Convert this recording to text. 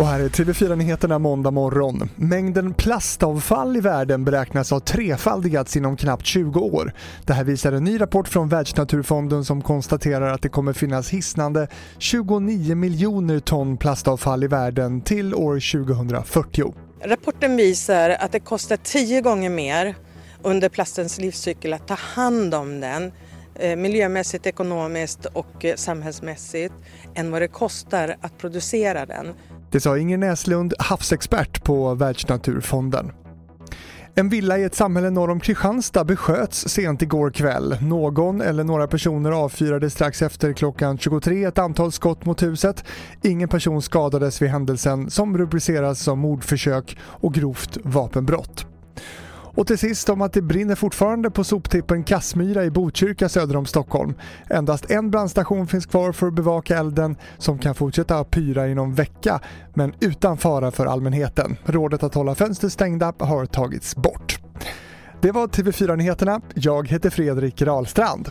Och här är TV4-nyheterna måndag morgon. Mängden plastavfall i världen beräknas ha trefaldigats inom knappt 20 år. Det här visar en ny rapport från Världsnaturfonden som konstaterar att det kommer finnas hisnande 29 miljoner ton plastavfall i världen till år 2040. Rapporten visar att det kostar tio gånger mer under plastens livscykel att ta hand om den Eh, miljömässigt, ekonomiskt och eh, samhällsmässigt än vad det kostar att producera den. Det sa Inger Näslund, havsexpert på Världsnaturfonden. En villa i ett samhälle norr om Kristianstad besköts sent igår kväll. Någon eller några personer avfyrade strax efter klockan 23 ett antal skott mot huset. Ingen person skadades vid händelsen som rubriceras som mordförsök och grovt vapenbrott. Och till sist om att det brinner fortfarande på soptippen Kassmyra i Botkyrka söder om Stockholm. Endast en brandstation finns kvar för att bevaka elden som kan fortsätta pyra i någon vecka men utan fara för allmänheten. Rådet att hålla fönster stängda har tagits bort. Det var TV4 Nyheterna. Jag heter Fredrik Rahlstrand.